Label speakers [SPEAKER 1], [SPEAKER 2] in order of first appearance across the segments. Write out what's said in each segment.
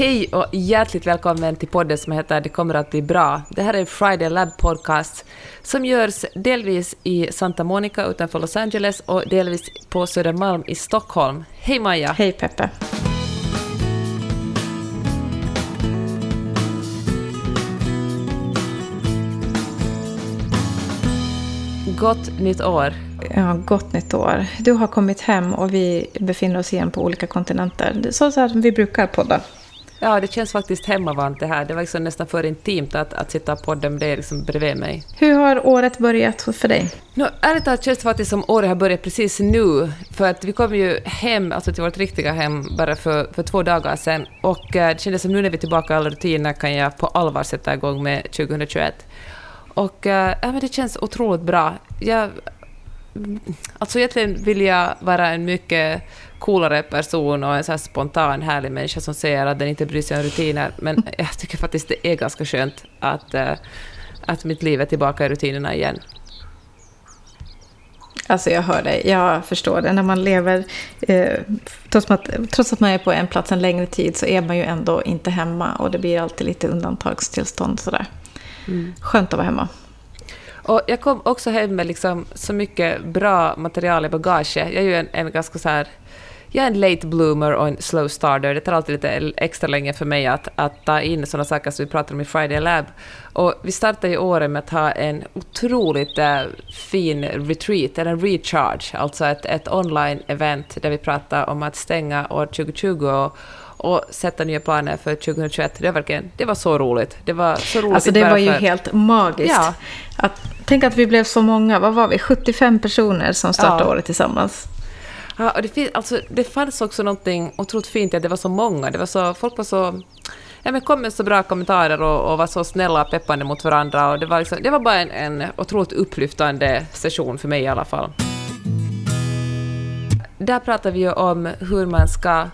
[SPEAKER 1] Hej och hjärtligt välkommen till podden som heter Det kommer att bli bra. Det här är Friday Lab Podcast som görs delvis i Santa Monica utanför Los Angeles och delvis på Södermalm i Stockholm. Hej Maja!
[SPEAKER 2] Hej Peppe!
[SPEAKER 1] Gott nytt år!
[SPEAKER 2] Ja, gott nytt år. Du har kommit hem och vi befinner oss igen på olika kontinenter. Så, som vi brukar podda.
[SPEAKER 1] Ja, det känns faktiskt hemmavant det här. Det var liksom nästan för intimt att, att sitta och podda med dig liksom bredvid mig.
[SPEAKER 2] Hur har året börjat för dig?
[SPEAKER 1] No, ärligt talat känns det faktiskt som året har börjat precis nu. För att vi kom ju hem, alltså till vårt riktiga hem, bara för, för två dagar sedan. Och eh, det kändes som nu när vi är tillbaka i alla rutiner kan jag på allvar sätta igång med 2021. Och äh, men det känns otroligt bra. Jag, alltså egentligen vill jag vara en mycket coolare person och en så spontan, härlig människa som säger att den inte bryr sig om rutiner. Men jag tycker faktiskt det är ganska skönt att, äh, att mitt liv är tillbaka i rutinerna igen.
[SPEAKER 2] Alltså jag hör dig, jag förstår det. När man lever, eh, trots, att, trots att man är på en plats en längre tid så är man ju ändå inte hemma och det blir alltid lite undantagstillstånd sådär. Mm. Skönt att vara hemma.
[SPEAKER 1] Och jag kom också hem med liksom så mycket bra material i bagaget. Jag är ju en, en ganska så här jag är en late bloomer och en slow starter. Det tar alltid lite extra länge för mig att, att ta in sådana saker som vi pratar om i Friday Lab. Och vi startade ju året med att ha en otroligt äh, fin retreat, eller en recharge, alltså ett, ett online-event där vi pratar om att stänga år 2020 och, och sätta nya planer för 2021. Det var, verkligen, det var så roligt. Det var så roligt
[SPEAKER 2] Alltså det var ju för... helt magiskt. Ja. Att, tänk att vi blev så många, vad var vi, 75 personer som startade ja. året tillsammans.
[SPEAKER 1] Ja, och det, finns, alltså, det fanns också någonting otroligt fint i att det var så många. Det var så, folk var så... Ja, men kom med så bra kommentarer och, och var så snälla och peppande mot varandra. Och det, var liksom, det var bara en, en otroligt upplyftande session för mig i alla fall. Där pratar vi ju om hur man ska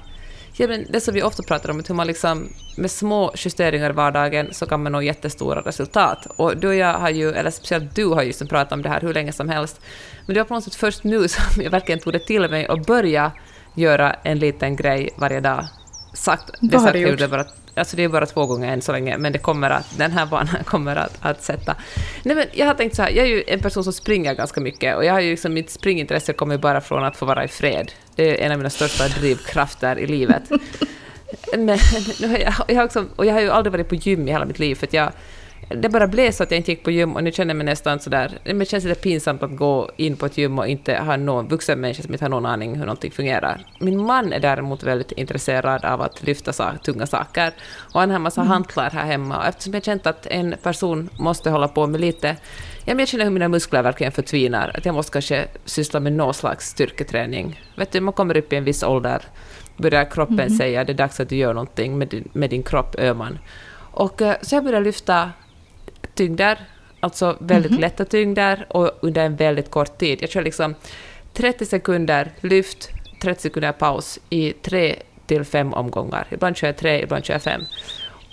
[SPEAKER 1] Ja, men det som vi ofta pratar om, hur man liksom med små justeringar i vardagen så kan man nå jättestora resultat. Och du och jag har ju, eller speciellt du har ju som pratat om det här hur länge som helst, men det var på något sätt först nu som jag verkligen tog det till mig och börja göra en liten grej varje dag. Sagt,
[SPEAKER 2] Vad har du gjort?
[SPEAKER 1] Det bara, alltså det är bara två gånger än så länge, men det kommer att, den här banan kommer att, att sätta. Nej, men jag har tänkt så här, jag är ju en person som springer ganska mycket och jag har ju liksom, mitt springintresse kommer bara från att få vara i fred. Det är en av mina största drivkrafter i livet. Men jag, jag har också, och jag har ju aldrig varit på gym i hela mitt liv, för att jag, det bara blev så att jag inte gick på gym och nu känner jag mig nästan sådär, det känns lite pinsamt att gå in på ett gym och inte ha någon vuxen människa som inte har någon aning hur någonting fungerar. Min man är däremot väldigt intresserad av att lyfta sa tunga saker och han har en massa mm. hantlar här hemma och eftersom jag känt att en person måste hålla på med lite, ja men jag känner hur mina muskler verkligen förtvinar, att jag måste kanske syssla med någon slags styrketräning. Vet du, man kommer upp i en viss ålder, börjar kroppen mm. säga det är dags att du gör någonting med din, med din kropp, öman. Och eh, så jag började lyfta tyngder, alltså väldigt mm -hmm. lätta tyngder och under en väldigt kort tid. Jag kör liksom 30 sekunder lyft, 30 sekunder paus i tre till fem omgångar. Ibland kör jag tre, ibland kör jag fem.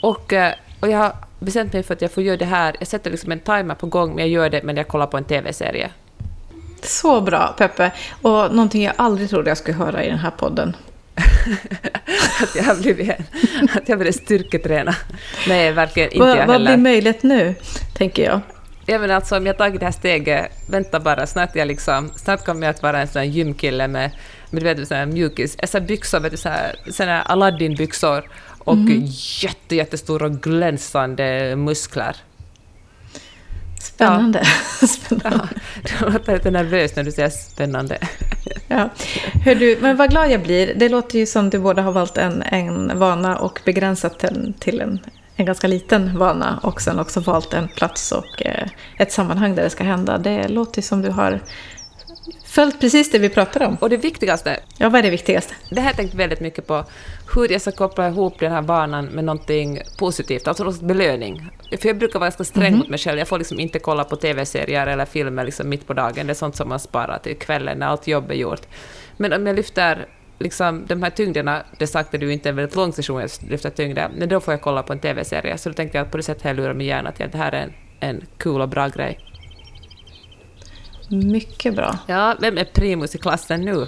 [SPEAKER 1] Och, eh, och jag har bestämt mig för att jag får göra det här. Jag sätter liksom en timer på gång, men jag gör det men jag kollar på en TV-serie.
[SPEAKER 2] Så bra, Peppe. Och någonting jag aldrig trodde jag skulle höra i den här podden.
[SPEAKER 1] att jag har blivit att jag började styrketräna. Nej, verkligen inte
[SPEAKER 2] Va,
[SPEAKER 1] jag
[SPEAKER 2] Vad blir möjligt nu, tänker jag?
[SPEAKER 1] Ja, men alltså om jag tagit det här steget, vänta bara, snart, jag liksom, snart kommer jag att vara en sån här gymkille med, med du vet, sån här mjukis, alltså byxor, vet du, sån här, sån här Aladdin-byxor och mm. jätte, jättestora glänsande muskler.
[SPEAKER 2] Spännande. Ja. spännande.
[SPEAKER 1] Ja, du låter lite nervös när du säger spännande.
[SPEAKER 2] Ja. Hör du, men vad glad jag blir. Det låter ju som du både har valt en, en vana och begränsat den till en, en ganska liten vana och sen också valt en plats och eh, ett sammanhang där det ska hända. Det låter som du har följt precis det vi pratade om.
[SPEAKER 1] Och det viktigaste.
[SPEAKER 2] Ja, vad är det viktigaste?
[SPEAKER 1] Det här har jag tänkt väldigt mycket på. Hur jag ska koppla ihop den här banan med någonting positivt, alltså någon belöning. För jag brukar vara ganska sträng mm -hmm. mot mig själv. Jag får liksom inte kolla på TV-serier eller filmer liksom mitt på dagen. Det är sånt som man sparar till kvällen när allt jobb är gjort. Men om jag lyfter liksom, de här tyngderna, det sagt att du inte är en väldigt lång session att lyfta tyngder, men då får jag kolla på en TV-serie. Så då tänkte jag att på det sättet har jag lurat min hjärna till att det här är en, en cool och bra grej.
[SPEAKER 2] Mycket bra.
[SPEAKER 1] Ja, vem är primus i klassen nu?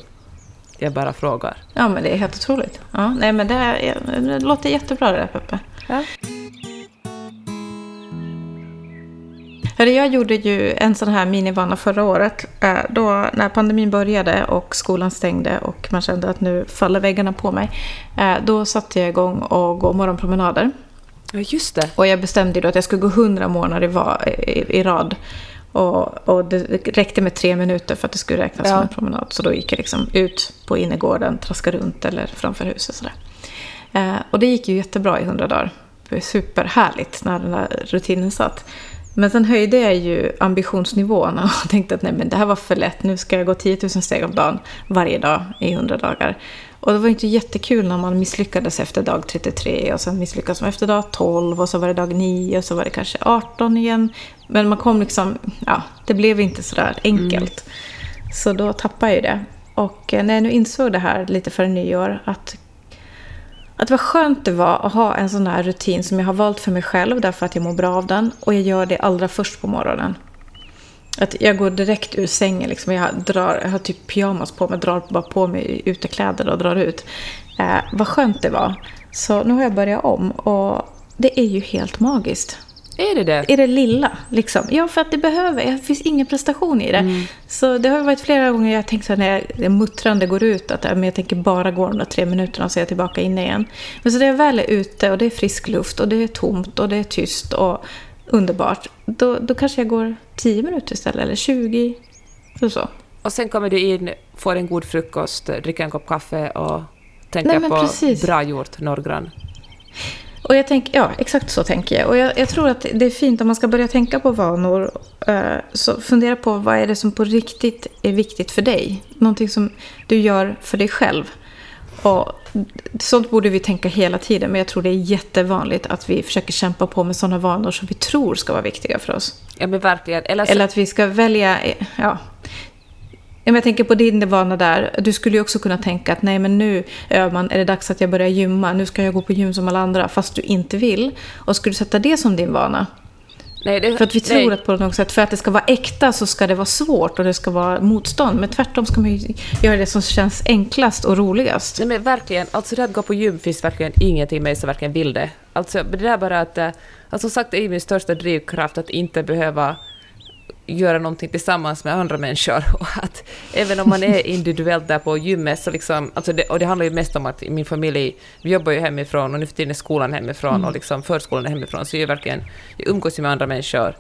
[SPEAKER 1] Jag bara frågar.
[SPEAKER 2] Ja, men det är helt otroligt. Ja, nej, men det, är, det låter jättebra det där, Peppe.
[SPEAKER 1] Ja.
[SPEAKER 2] Jag gjorde ju en sån här minivana förra året. eh, Då när pandemin började och skolan stängde och man kände att nu faller väggarna på mig. eh, Då satte jag igång och gå morgonpromenader.
[SPEAKER 1] ja, just det.
[SPEAKER 2] Och jag bestämde då att jag skulle gå 100 månader i, va- i, i rad. Och, och det räckte med tre minuter för att det skulle räknas
[SPEAKER 1] Ja.
[SPEAKER 2] som en promenad. Så då gick jag liksom ut på innergården, traskade runt eller framför huset. Sådär. Eh, och det gick ju jättebra i 100 dagar. Det var superhärligt när den där rutinen satt. Men sen höjde jag ju ambitionsnivån och tänkte att nej men det här var för lätt. Nu ska jag gå 10 000 steg om dagen varje dag i 100 dagar. Och det var inte jättekul när man misslyckades efter dag 33 och sen misslyckades man efter dag 12 och så var det dag 9 och så var det kanske 18 igen. Men man kom liksom, ja, det blev inte sådär enkelt. Så då tappade jag ju det. Och eh, när jag nu insåg det här lite före nyår att att vad skönt det var att ha en sån här rutin som jag har valt för mig själv därför att jag mår bra av den. Och jag gör det allra först på morgonen. Att jag går direkt ur sängen. Liksom. Jag, drar, jag har typ pyjamas på mig, drar bara på mig utekläder och drar ut. Eh, vad skönt det var. Så nu har jag börjat om och det är ju helt magiskt.
[SPEAKER 1] Är det det?
[SPEAKER 2] I det lilla, liksom. Ja, för att det behöver, det finns ingen prestation i det. Så det har varit flera gånger jag tänkt så när jag, muttrande går ut att ja, men jag tänker bara gå de där tre minuterna och så är jag tillbaka inne igen. Men så när jag väl är ute och det är frisk luft och det är tomt och det är tyst och underbart. Då, då kanske jag går tio minuter istället, eller 20. Eller så.
[SPEAKER 1] Och sen kommer du in, får en god frukost, dricker en kopp kaffe och tänker
[SPEAKER 2] Nej,
[SPEAKER 1] på
[SPEAKER 2] precis.
[SPEAKER 1] bra gjort, Norrgran.
[SPEAKER 2] Och jag tänker, ja, exakt så tänker jag. Och jag, jag tror att det är fint om man ska börja tänka på vanor. Eh, så fundera på vad är det som på riktigt är viktigt för dig. Någonting som du gör för dig själv. Och sånt borde vi tänka hela tiden. Men jag tror det är jättevanligt att vi försöker kämpa på med sådana vanor som vi tror ska vara viktiga för oss.
[SPEAKER 1] Ja, men verkligen. Eller, så,
[SPEAKER 2] Eller att vi ska välja, ja. Jag tänker på din vana där, du skulle ju också kunna tänka att nej men nu Öhman, är det dags att jag börjar gymma, nu ska jag gå på gym som alla andra, fast du inte vill. Och skulle du sätta det som din vana?
[SPEAKER 1] nej, det,
[SPEAKER 2] För att vi tror
[SPEAKER 1] nej.
[SPEAKER 2] att på något sätt, för att det ska vara äkta så ska det vara svårt och det ska vara motstånd. Men tvärtom ska man ju göra det som känns enklast och roligast.
[SPEAKER 1] Nej men verkligen, alltså det att gå på gym finns verkligen ingenting i mig som verkligen vill det. Alltså det där bara att, eh, alltså som sagt det är min största drivkraft att inte behöva göra någonting tillsammans med andra människor. Och att även om man är individuellt där på gymmet så liksom, alltså det, och det handlar ju mest om att min familj, vi jobbar ju hemifrån och nu för tiden är skolan hemifrån och liksom förskolan är hemifrån, så jag verkligen, jag umgås ju med andra människor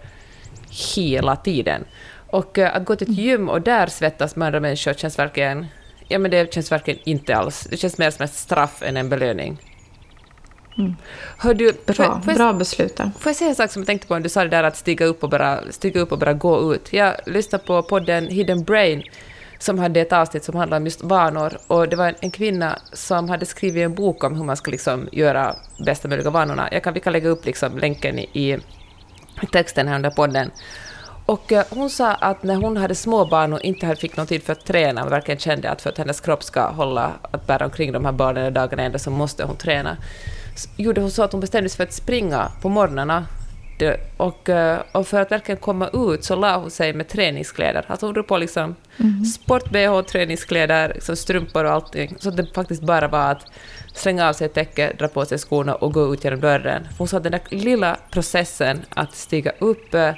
[SPEAKER 1] hela tiden. Och eh, att gå till ett gym och där svettas med andra människor känns verkligen, ja men det känns verkligen inte alls, det känns mer som ett straff än en belöning. Hör du,
[SPEAKER 2] Bra,
[SPEAKER 1] jag- får, jag,
[SPEAKER 2] bra beslut
[SPEAKER 1] får jag säga en sak som jag tänkte på när du sa det där att stiga upp och bara, stiga upp och bara gå ut? Jag lyssnade på podden Hidden Brain som hade ett avsnitt som handlade om just vanor och det var en, en kvinna som hade skrivit en bok om hur man ska liksom göra bästa möjliga vanorna. Jag kan, vi kan lägga upp liksom länken i, i texten här under podden. Och eh, hon sa att när hon hade små barn och inte hade fick någon tid för att träna, och verkligen kände att för att hennes kropp ska hålla att bära omkring de här barnen dagarna ända så måste hon träna. Gjorde hon så att hon bestämde sig för att springa på morgnarna. Och, eh, och för att verkligen komma ut så la hon sig med träningskläder. Alltså hon drog på liksom sport-bh, träningskläder, liksom strumpor och allting. Så det faktiskt bara var att slänga av sig täcket, dra på sig skorna och gå ut genom dörren. Hon sa att den där lilla processen att stiga upp, eh,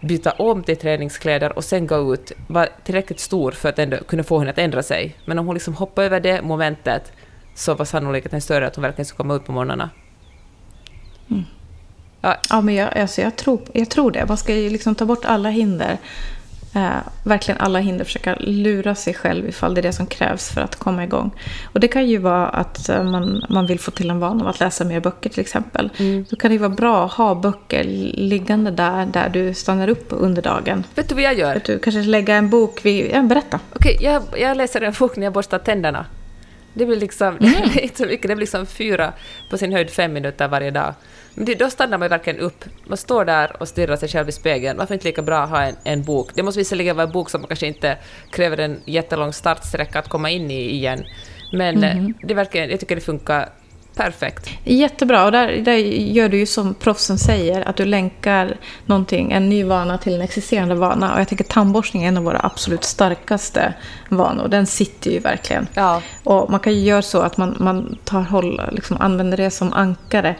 [SPEAKER 1] byta om till träningskläder och sen gå ut var tillräckligt stor för att ändå kunna få henne att ändra sig. Men om hon liksom hoppade över det momentet så var sannolikheten större att hon verkligen skulle komma ut på morgnarna. Ja,
[SPEAKER 2] Ja, men jag, alltså jag, tror, jag tror det. Man ska ju liksom ta bort alla hinder. Eh, verkligen alla hinder. Försöka lura sig själv ifall det är det som krävs för att komma igång. Och det kan ju vara att eh, man, man vill få till en vana av att läsa mer böcker till exempel. Då kan det ju vara bra att ha böcker liggande där, där du stannar upp under dagen.
[SPEAKER 1] vet du vad jag gör?
[SPEAKER 2] Att du kanske lägga en bok vid... Ja, berätta.
[SPEAKER 1] Okej, jag, jag läser en bok när jag borstar tänderna. Det blir liksom, det är inte så mycket, det blir liksom fyra, på sin höjd fem minuter varje dag. Men det, då stannar man ju verkligen upp. Man står där och stirrar sig själv i spegeln. Varför inte lika bra ha en, en bok? Det måste visserligen vara en bok som kanske inte kräver en jättelång startsträcka att komma in i igen. Men eh, det verkar, jag tycker det funkar Perfekt.
[SPEAKER 2] Jättebra. Och där, där gör du ju som proffsen säger, att du länkar någonting, en ny vana till en existerande vana. Och jag tänker tandborstning är en av våra absolut starkaste vanor. Den sitter ju verkligen.
[SPEAKER 1] Ja.
[SPEAKER 2] Och man kan ju göra så att man, man tar håll, liksom använder det som ankare.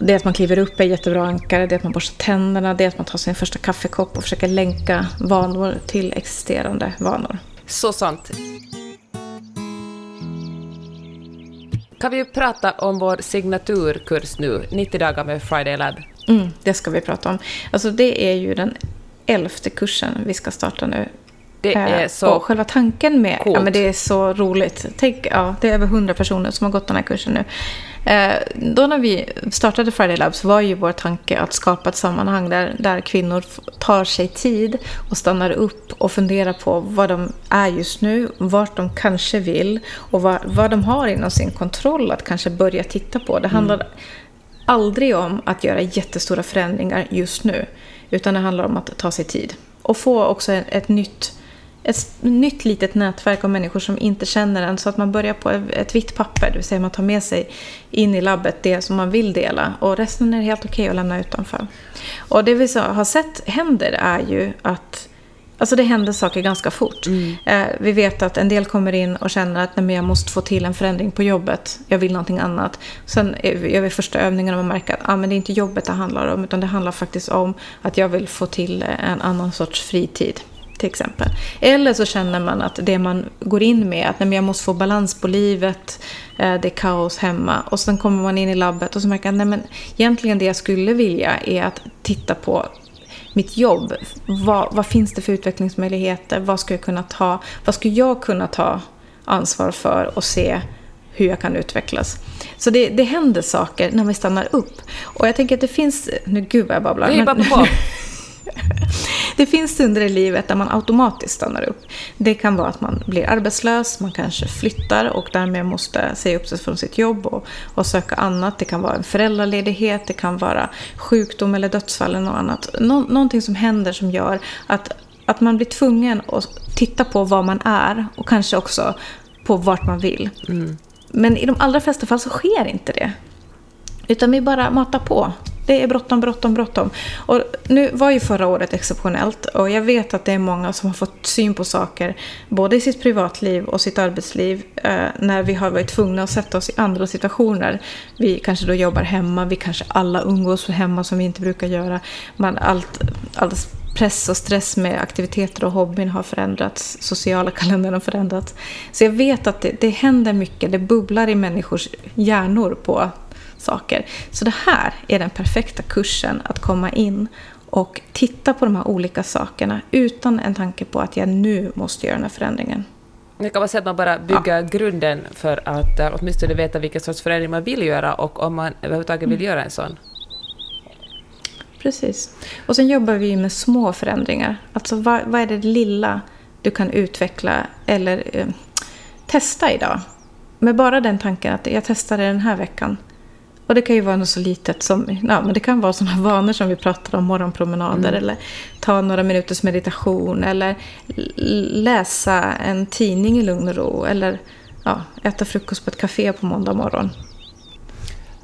[SPEAKER 2] Det att man kliver upp är jättebra ankare, det att man borstar tänderna, det att man tar sin första kaffekopp och försöker länka vanor till existerande vanor.
[SPEAKER 1] Så sant. Kan vi prata om vår signaturkurs nu, 90 dagar med Friday Lab?
[SPEAKER 2] Mm, det ska vi prata om. Alltså det är ju den elfte kursen vi ska starta nu.
[SPEAKER 1] Det
[SPEAKER 2] Eh,
[SPEAKER 1] är så...
[SPEAKER 2] Och själva tanken med...
[SPEAKER 1] coolt.
[SPEAKER 2] Ja, men det är så roligt. Tänk, ja, det är över 100 personer som har gått den här kursen nu. Eh, då när vi startade Friday Labs var ju vår tanke att skapa ett sammanhang där, där kvinnor tar sig tid och stannar upp och funderar på vad de är just nu, vart de kanske vill och vad, vad de har inom sin kontroll att kanske börja titta på. Det handlar aldrig om att göra jättestora förändringar just nu. Utan det handlar om att ta sig tid. Och få också ett nytt ett nytt litet nätverk av människor som inte känner en så att man börjar på ett, vitt papper, det vill säga man tar med sig in i labbet det som man vill dela och resten är helt okej att lämna utanför. Och det vi så, har sett händer är ju att Alltså det händer saker ganska fort. Eh, vi vet att en del kommer in och känner att Nej, jag måste få till en förändring på jobbet. Jag vill någonting annat. Sen gör vi första övningen och man märker att ah, men det är inte jobbet det handlar om. Utan det handlar faktiskt om att jag vill få till en annan sorts fritid. Till exempel. Eller så känner man att det man går in med, att nej, jag måste få balans på livet, eh, det är kaos hemma. Och sen kommer man in i labbet och så märker man att nej, men egentligen det jag skulle vilja är att titta på mitt jobb. Vad, vad finns det för utvecklingsmöjligheter? Vad ska jag kunna ta? Vad skulle jag kunna ta ansvar för och se hur jag kan utvecklas? Så det, det händer saker när vi stannar upp. Och jag tänker att det finns... Nu gud vad jag babblar.
[SPEAKER 1] Det är bara på.
[SPEAKER 2] det finns stunder i livet där man automatiskt stannar upp. Det kan vara att man blir arbetslös, man kanske flyttar och därmed måste säga upp sig från sitt jobb och, och söka annat. Det kan vara en föräldraledighet, det kan vara sjukdom eller dödsfall eller något annat. Nå, någonting som händer som gör att, att man blir tvungen att titta på vad man är och kanske också på vart man vill. Men i de allra flesta fall så sker inte det. Utan vi bara matar på. Det är bråttom, bråttom, bråttom. Och nu var ju förra året exceptionellt och jag vet att det är många som har fått syn på saker både i sitt privatliv och sitt arbetsliv eh, när vi har varit tvungna att sätta oss i andra situationer. Vi kanske då jobbar hemma, vi kanske alla umgås hemma som vi inte brukar göra. Man, allt, allt press och stress med aktiviteter och hobbyn har förändrats. Sociala kalendern har förändrats. Så jag vet att det, det händer mycket, det bubblar i människors hjärnor på saker. Så det här är den perfekta kursen att komma in och titta på de här olika sakerna utan en tanke på att jag nu måste göra den här förändringen.
[SPEAKER 1] Det kan vara så att man bara bygger grunden för att uh, åtminstone veta vilken sorts förändring man vill göra och om man överhuvudtaget vill göra en sån.
[SPEAKER 2] Precis. Och sen jobbar vi med små förändringar. Alltså vad, vad är det lilla du kan utveckla eller eh, testa idag? Med bara den tanken att jag testar det den här veckan. Och det kan ju vara något så litet som, ja, men det kan vara sådana vanor som vi pratade om, morgonpromenader eller ta några minuters meditation eller läsa en tidning i lugn och ro eller ja, äta frukost på ett café på måndag morgon.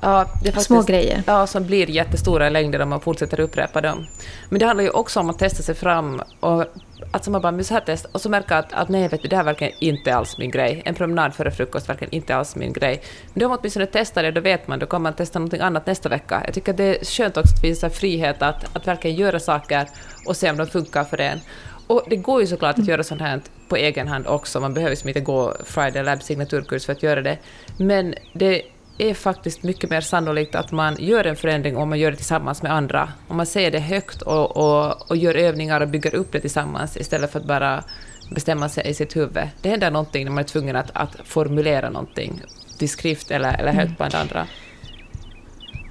[SPEAKER 1] Ja, faktiskt,
[SPEAKER 2] Små grejer.
[SPEAKER 1] Ja, som blir jättestora i längden om man fortsätter upprepa dem. Men det handlar ju också om att testa sig fram och att man bara, men så här test, och så märka att, att nej, vet du, det här verkar inte alls min grej. En promenad före frukost verkar inte alls min grej. Men då om man åtminstone testar det, då vet man, då kan man testa någonting annat nästa vecka. Jag tycker att det är skönt också att visa frihet att, att verkligen göra saker och se om de funkar för en. Och det går ju såklart att göra sånt här på egen hand också, man behöver liksom inte gå Friday Lab signaturkurs för att göra det. Men det är faktiskt mycket mer sannolikt att man gör en förändring om man gör det tillsammans med andra. Om man säger det högt och, och, och gör övningar och bygger upp det tillsammans istället för att bara bestämma sig i sitt huvud. Det händer någonting när man är tvungen att, att formulera någonting till skrift eller, eller högt bland andra.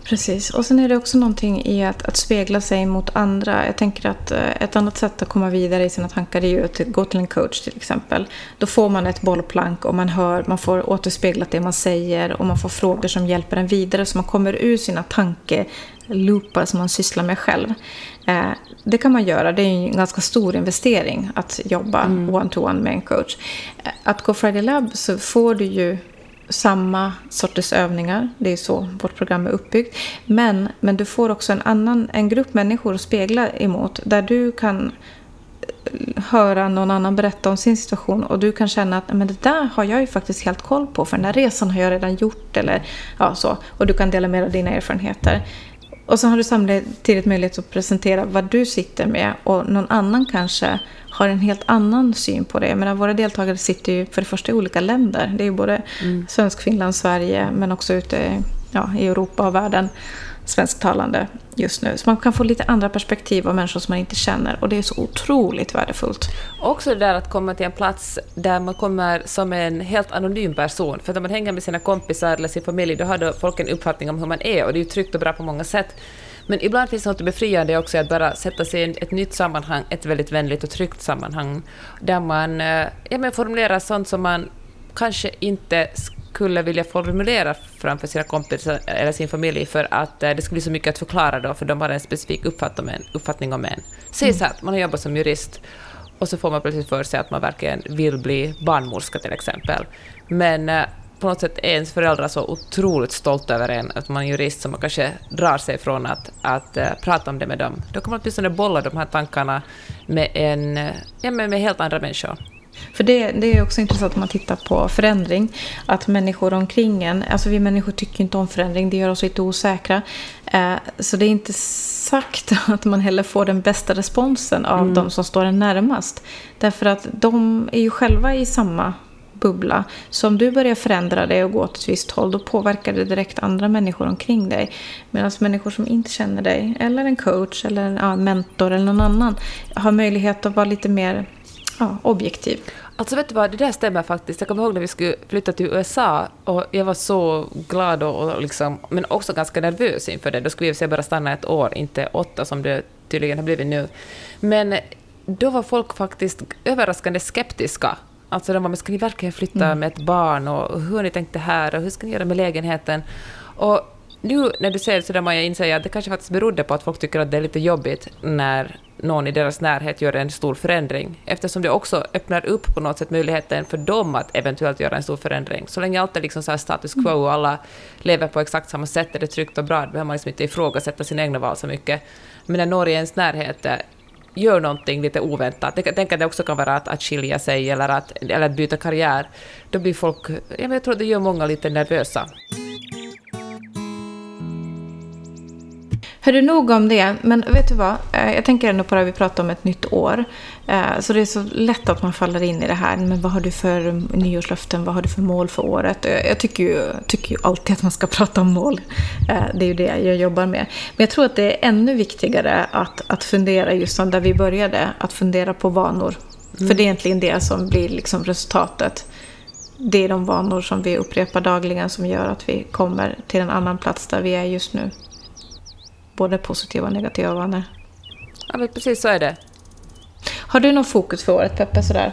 [SPEAKER 2] Precis. Och sen är det också någonting i att, att spegla sig mot andra. Jag tänker att eh, ett annat sätt att komma vidare i sina tankar är ju att gå till en coach till exempel. Då får man ett bollplank och man hör, man får återspeglat det man säger och man får frågor som hjälper en vidare så man kommer ur sina tankeloopar som man sysslar med själv. Eh, det kan man göra, det är en ganska stor investering att jobba one-to-one med en coach. Eh, Att gå Friday Lab så får du ju samma sorters övningar. Det är så vårt program är uppbyggt. Men, men du får också en annan en grupp människor att spegla emot. Där du kan eh, höra någon annan berätta om sin situation och du kan känna att men det där har jag ju faktiskt helt koll på för den där resan har jag redan gjort eller ja så. Och du kan dela med dig av dina erfarenheter. Och så har du samtidigt möjlighet att presentera vad du sitter med och någon annan kanske har en helt annan syn på det. Jag menar, våra deltagare sitter ju för det första i olika länder. Det är ju både mm. svensk, Finland, Sverige men också ute ja, i Europa och världen svensktalande just nu. Så man kan få lite andra perspektiv av människor som man inte känner och det är så otroligt värdefullt.
[SPEAKER 1] Också det där att komma till en plats där man kommer som en helt anonym person. För när man hänger med sina kompisar eller sin familj då har då folk en uppfattning om hur man är och det är ju tryggt och bra på många sätt. Men ibland finns det något befriande också att bara sätta sig i ett nytt sammanhang, ett väldigt vänligt och tryggt sammanhang, där man eh, ja, men formulerar sånt som man kanske inte skulle vilja formulera framför sina kompisar eller sin familj för att eh, det skulle bli så mycket att förklara då, för de har en specifik uppfattning om en. Säg så att man har jobbat som jurist och så får man plötsligt för sig att man verkligen vill bli barnmorska till exempel. Men eh, på något sätt är ens föräldrar så otroligt stolta över en, att man är jurist, så man kanske drar sig från att, att uh, prata om det med dem. Då kan man åtminstone bolla de här tankarna med, en, ja, med, med helt andra människor.
[SPEAKER 2] För det, det är också intressant om man tittar på förändring. Att människor omkring en, alltså vi människor tycker inte om förändring, det gör oss lite osäkra. Eh, så det är inte sagt att man heller får den bästa responsen av mm. de som står en närmast. Därför att de är ju själva i samma bubbla. Så om du börjar förändra dig och gå åt ett visst håll, då påverkar det direkt andra människor omkring dig. Medan människor som inte känner dig, eller en coach, eller en ja, mentor eller någon annan, har möjlighet att vara lite mer ja, objektiv.
[SPEAKER 1] Alltså vet du vad, det där stämmer faktiskt. Jag kommer ihåg när vi skulle flytta till USA och jag var så glad och, liksom, men också ganska nervös inför det. Då skulle vi bara stanna ett år, inte åtta som det tydligen har blivit nu. Men då var folk faktiskt överraskande skeptiska. Alltså de var, men ska ni verkligen flytta mm. med ett barn och hur har ni tänkt det här och hur ska ni göra med lägenheten? Och nu när du säger sådär Maja, inser jag att det kanske faktiskt berodde på att folk tycker att det är lite jobbigt när någon i deras närhet gör en stor förändring, eftersom det också öppnar upp på något sätt möjligheten för dem att eventuellt göra en stor förändring. Så länge allt är liksom så status quo och alla lever på exakt samma sätt, är det tryggt och bra, då behöver man liksom inte ifrågasätta sina egna val så mycket. Men när någon i ens närhet gör någonting lite oväntat, jag tänker att det också kan vara att, att skilja sig eller att, eller att byta karriär, då blir folk, jag tror det gör många lite nervösa.
[SPEAKER 2] Hörru, nog om det. Men vet du vad? Eh, jag tänker ändå på det vi pratar om ett nytt år. Eh, så det är så lätt att man faller in i det här. Men vad har du för nyårslöften? Vad har du för mål för året? Eh, jag tycker ju, tycker ju alltid att man ska prata om mål. Det är ju det jag jobbar med. Men jag tror att det är ännu viktigare att, att fundera just som där vi började. Att fundera på vanor. Mm. För det är egentligen det som blir liksom resultatet. Det är de vanor som vi upprepar dagligen som gör att vi kommer till en annan plats där vi är just nu både positiva och negativa vanor.
[SPEAKER 1] Ja, men precis så är det.
[SPEAKER 2] Har du någon fokus för året, Peppe? Sådär?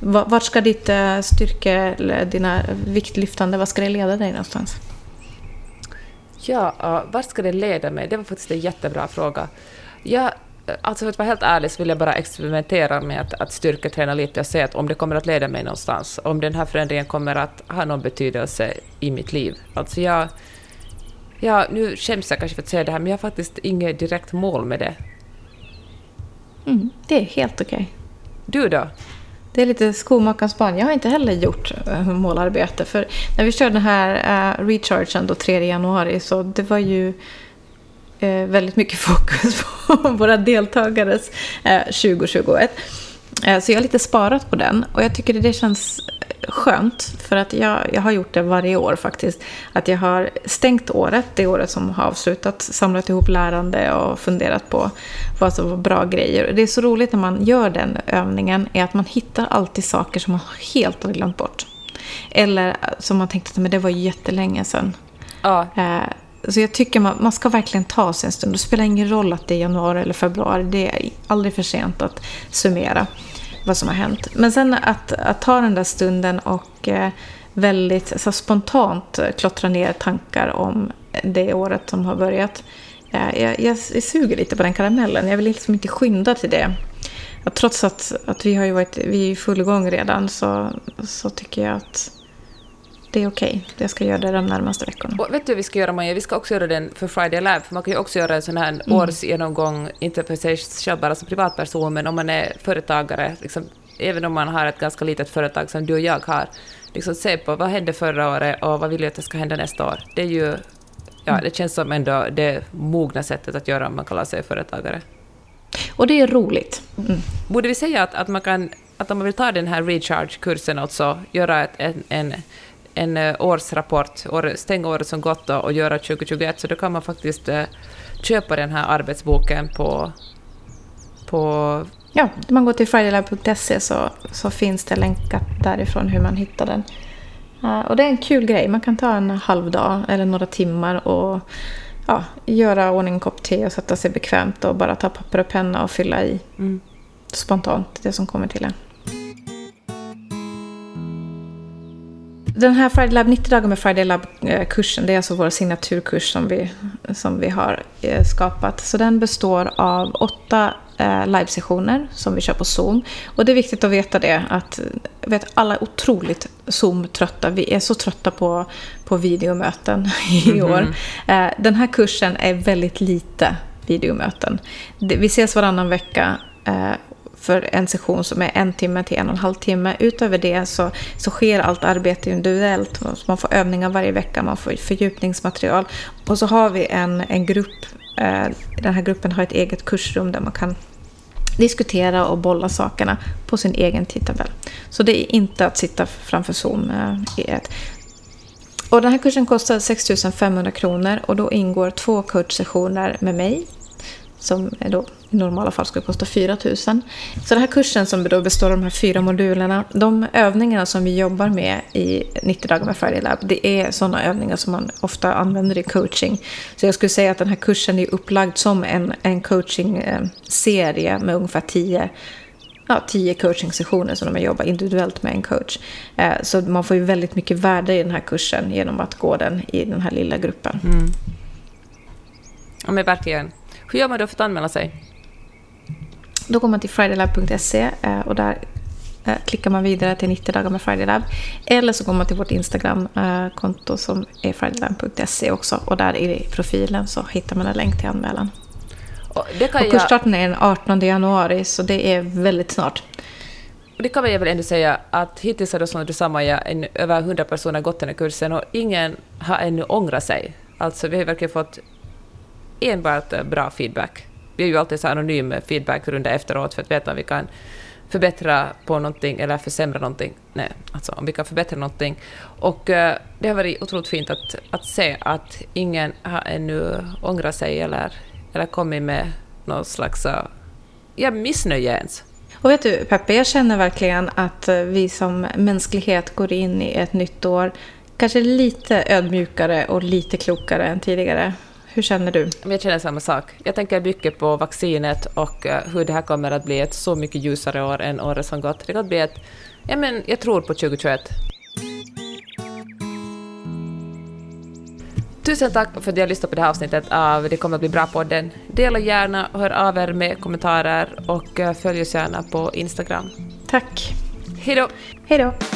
[SPEAKER 2] Vart ska ditt eh, styrke eller dina viktlyftande, vad ska det leda dig någonstans?
[SPEAKER 1] Ja, vart ska det leda mig? Det var faktiskt en jättebra fråga. Jag, alltså för att vara helt ärlig så vill jag bara experimentera med att, att styrketräna lite och se att om det kommer att leda mig någonstans, om den här förändringen kommer att ha någon betydelse i mitt liv. Alltså jag, Ja, nu skäms jag kanske för att säga det här, men jag har faktiskt inget direkt mål med det.
[SPEAKER 2] Mm, det är helt okej.
[SPEAKER 1] Du då?
[SPEAKER 2] Det är lite skomakarens barn. Jag har inte heller gjort uh, målarbete. För när vi körde den här uh, rechargen då 3 januari så det var ju uh, väldigt mycket fokus på våra deltagares 2021. Så jag har lite sparat på den och jag tycker det känns skönt, för att jag, jag har gjort det varje år faktiskt. Att jag har stängt året, det året som har avslutats, samlat ihop lärande och funderat på vad som var bra grejer. Det är så roligt när man gör den övningen, är att man hittar alltid saker som man helt har glömt bort. Eller som man tänkte att det var jättelänge sedan. Ja. Så jag tycker man, man ska verkligen ta sig en stund. Det spelar ingen roll att det är januari eller februari. Det är aldrig för sent att summera vad som har hänt. Men sen att, att ta den där stunden och eh, väldigt alltså, spontant klottra ner tankar om det året som har börjat. Eh, jag, jag, jag suger lite på den karamellen. Jag vill liksom inte skynda till det. Ja, trots att, att vi har ju varit vi är i full gång redan så, så tycker jag att det är okej. Okay. Jag ska göra det de närmaste veckorna.
[SPEAKER 1] Och vet du vi ska göra, Maja? Vi ska också göra den för Friday Lab, för man kan ju också göra en sån här mm. årsgenomgång, inte för sig själv bara som privatperson, men om man är företagare, liksom, även om man har ett ganska litet företag som du och jag har, liksom se på vad hände förra året och vad vill jag att det ska hända nästa år. Det är ju, ja, mm. det känns som ändå det mogna sättet att göra om man kallar sig företagare.
[SPEAKER 2] Och det är roligt. Mm.
[SPEAKER 1] Borde vi säga att, att man kan att om man vill ta den här recharge-kursen, alltså göra ett, en, en, en eh, årsrapport, stänga året som gått och göra 2021, så då kan man faktiskt uh, köpa den här arbetsboken på, på
[SPEAKER 2] Ja, man går till fridaylab.se så, så finns det länkat därifrån hur man hittar den. Uh, och det är en kul grej. Man kan ta en halv dag eller några timmar och ja, göra ordning en kopp te och sätta sig bekvämt och bara ta papper och penna och fylla i mm. spontant det som kommer till en. Den här Friday Lab, 90 dagar med Friday Lab-kursen, det är alltså vår signaturkurs som vi, som vi har eh, skapat. Så den består av åtta eh, livesessioner som vi kör på Zoom. Och det är viktigt att veta det, att vet, alla är otroligt Zoom-trötta. Vi är så trötta på, på videomöten i mm -hmm. år. Eh, den här kursen är väldigt lite videomöten. Vi ses varannan vecka för en session som är en timme till en och en halv timme. Utöver det så, så sker allt arbete individuellt. Man får övningar varje vecka, man får fördjupningsmaterial. Och så har vi en, en grupp, eh, den här gruppen har ett eget kursrum där man kan diskutera och bolla sakerna på sin egen tidtabell. Så det är inte att sitta framför Zoom eh, i ett. Och den här kursen kostar 6 500 kronor och då ingår två coachsessioner med mig som då i normala fall skulle kosta 4 000. Så den här kursen som då består av de här fyra modulerna, de övningarna som vi jobbar med i 90 dagar med Friday Lab, det är sådana övningar som man ofta använder i coaching. Så jag skulle säga att den här kursen är upplagd som en, en coaching-serie med ungefär 10 ja, tio coaching-sessioner som de jobbar individuellt med en coach. Eh, så man får ju väldigt mycket värde i den här kursen genom att gå den i den här lilla gruppen. Mm.
[SPEAKER 1] Ja, men verkligen. Hur gör man då för att anmäla sig?
[SPEAKER 2] Då går man till fridaylab.se eh, och där eh, klickar man vidare till 90 dagar med Fridaylab. Eller så går man till vårt Instagram-konto som är fridaylab.se också. Och där i profilen så hittar man en länk till anmälan. Och, det kan och kursstarten är den 18 januari så det är väldigt snart.
[SPEAKER 1] det kan jag väl ändå säga att hittills har det som du sa Maja, över 100 personer gått den här kursen och ingen har ännu ångrat sig. Alltså vi har verkligen fått enbart eh, bra feedback. Vi är ju alltid så anonym feedbackrunda efteråt för att veta om vi kan förbättra på någonting eller försämra någonting. Nej, alltså om vi kan förbättra någonting. Och uh, det har varit otroligt fint att, att se att ingen har ännu ångrat sig eller, eller kommit med någon slags eh, uh, ja, missnöje ens.
[SPEAKER 2] Och vet du Peppe, jag känner verkligen att vi som mänsklighet går in i ett nytt år kanske lite ödmjukare och lite klokare än tidigare. Hur känner du?
[SPEAKER 1] Jag känner samma sak. Jag tänker mycket på vaccinet och eh, hur det här kommer att bli ett så mycket ljusare år än året som gått. Det kan bli ett... Ja, men jag tror på 2021. Tusen tack för att ni har lyssnat på det här avsnittet av Det kommer att bli bra-podden. Dela gärna, hör av er med kommentarer och eh, följ oss gärna på Instagram.
[SPEAKER 2] Tack.
[SPEAKER 1] Hej då!
[SPEAKER 2] Hej då!